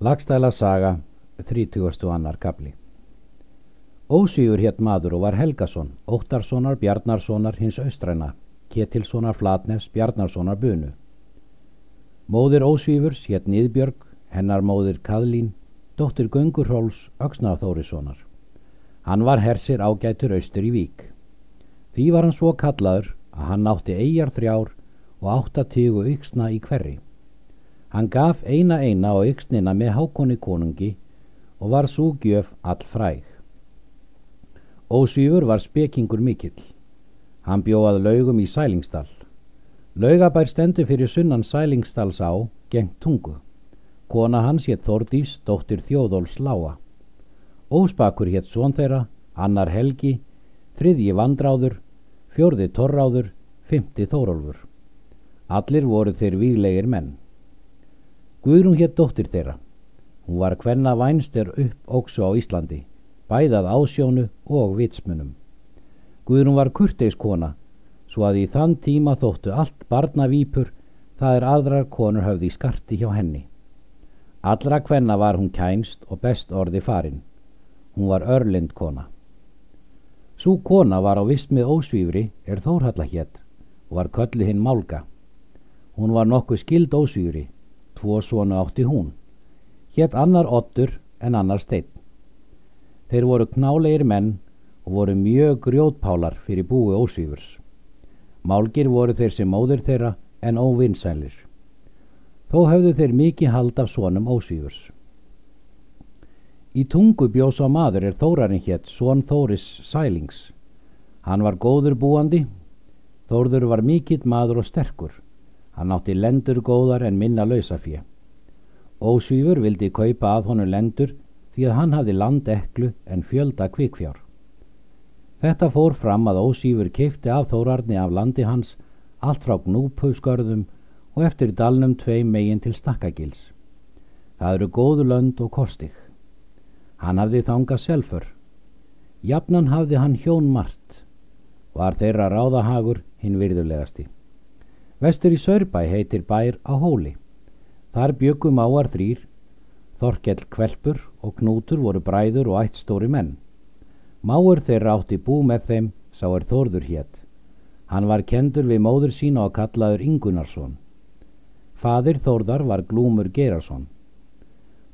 Lagstæla saga, 30. annar kapli Ósvífur hétt maður og var Helgason, Óttarssonar Bjarnarssonar hins austræna, Ketilssonar Flatnefs Bjarnarssonar bunu. Móðir Ósvífurs hétt Niðbjörg, hennar móðir Kaðlín, dóttir Gungurhóls Öksnaþórissonar. Hann var hersir ágætur austur í vík. Því var hann svo kallaður að hann átti eigjar þrjár og áttatígu yksna í hverri. Hann gaf eina eina á yksnina með hákonni konungi og var svo gjöf all fræg. Ósvífur var spekingur mikill. Hann bjóðað laugum í Sælingsdal. Laugabær stendur fyrir sunnan Sælingsdals á, gengt tungu. Kona hans hétt Þordís, dóttir Þjóðóls lága. Óspakur hétt són þeirra, annar Helgi, þriðji Vandráður, fjörði Torráður, fymti Þórólfur. Allir voru þeir výlegir menn. Guðrún hétt dóttir þeirra. Hún var hvenna vænster upp óksu á Íslandi, bæðað ásjónu og vitsmunum. Guðrún var kurteiskona, svo að í þann tíma þóttu allt barnavýpur, það er aðrar konur höfði skarti hjá henni. Allra hvenna var hún kænst og best orði farin. Hún var örlind kona. Sú kona var á vist með ósvífri er Þórhalla hétt og var köllu hinn Málga. Hún var nokkuð skild ósvífri, tvo svona átti hún. Hétt annar Ottur en annar Steinn. Þeir voru knálegir menn og voru mjög grjótpálar fyrir búi ósvífurs. Málgir voru þeir sem móðir þeirra en óvinnsælir. Þó höfðu þeir mikið hald af svonum ósvífurs. Í tungu bjós á maður er Þórarinn hétt svon Þóris Sælings. Hann var góður búandi, Þórður var mikill maður og sterkur. Hann átti lendur góðar en minna lausafjö. Ósvífur vildi kaupa að honum lendur því að hann hafði landeklu en fjölda kvikfjár. Þetta fór fram að Ósvífur keifti af Þórarni af landi hans allt frá gnúpauskörðum og eftir dalnum tvei megin til stakkagils. Það eru góðu lönd og kostig. Hann hafði þangað selfur. Jafnan hafði hann hjón margt. Var þeirra ráðahagur hinn virðulegasti. Vestur í Sörbæ heitir bær á hóli. Þar byggum áar þrýr. Þorkell Kvelpur og Knútur voru bræður og ætt stóri menn. Máur þeirra átti bú með þeim, sá er Þórður hétt. Hann var kendur við móður sína og kallaður Ingunarsson. Fadir Þórðar var Glúmur Gerarsson.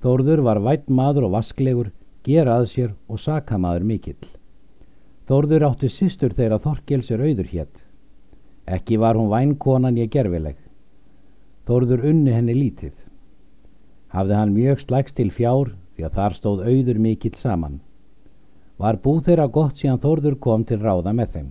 Þórður var vætt maður og vasklegur, gerað sér og sakamaður mikill. Þórður átti systur þeirra Þorkels er auður hétt. Ekki var hún vænkonan ég gerfileg. Þórður unni henni lítið. Hafði hann mjög slægst til fjár því að þar stóð auður mikill saman. Var bú þeirra gott síðan Þórður kom til ráða með þeim.